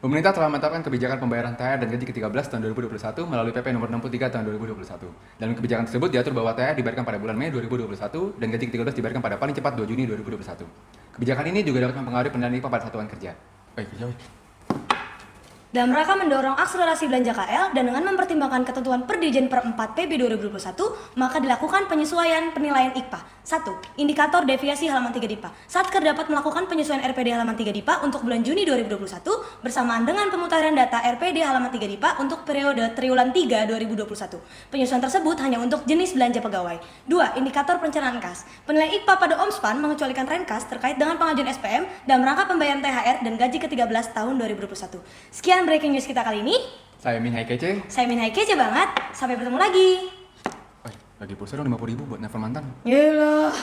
Pemerintah telah menetapkan kebijakan pembayaran THR dan gaji ke-13 tahun 2021 melalui PP nomor 63 tahun 2021. Dalam kebijakan tersebut diatur bahwa THR dibayarkan pada bulan Mei 2021 dan gaji ke-13 dibayarkan pada paling cepat 2 Juni 2021. Kebijakan ini juga dapat mempengaruhi pendanaan IPA pada satuan kerja. Baik, kerja. Dalam rangka mendorong akselerasi belanja KL dan dengan mempertimbangkan ketentuan Perdijen Per 4 PB 2021, maka dilakukan penyesuaian penilaian IKPA. 1. Indikator deviasi halaman 3 DIPA. Satker dapat melakukan penyesuaian RPD halaman 3 DIPA untuk bulan Juni 2021 bersamaan dengan pemutaran data RPD halaman 3 DIPA untuk periode triwulan 3 2021. Penyesuaian tersebut hanya untuk jenis belanja pegawai. 2. Indikator perencanaan kas. Penilaian IKPA pada OMSPAN mengecualikan Renkas terkait dengan pengajuan SPM dalam rangka pembayaran THR dan gaji ke-13 tahun 2021. Sekian breaking news kita kali ini. Saya Min Hai Kece. Saya Min Hai kece banget. Sampai bertemu lagi. Weh, bagi pulsa dong 50 ribu buat nelfon mantan. Yelah.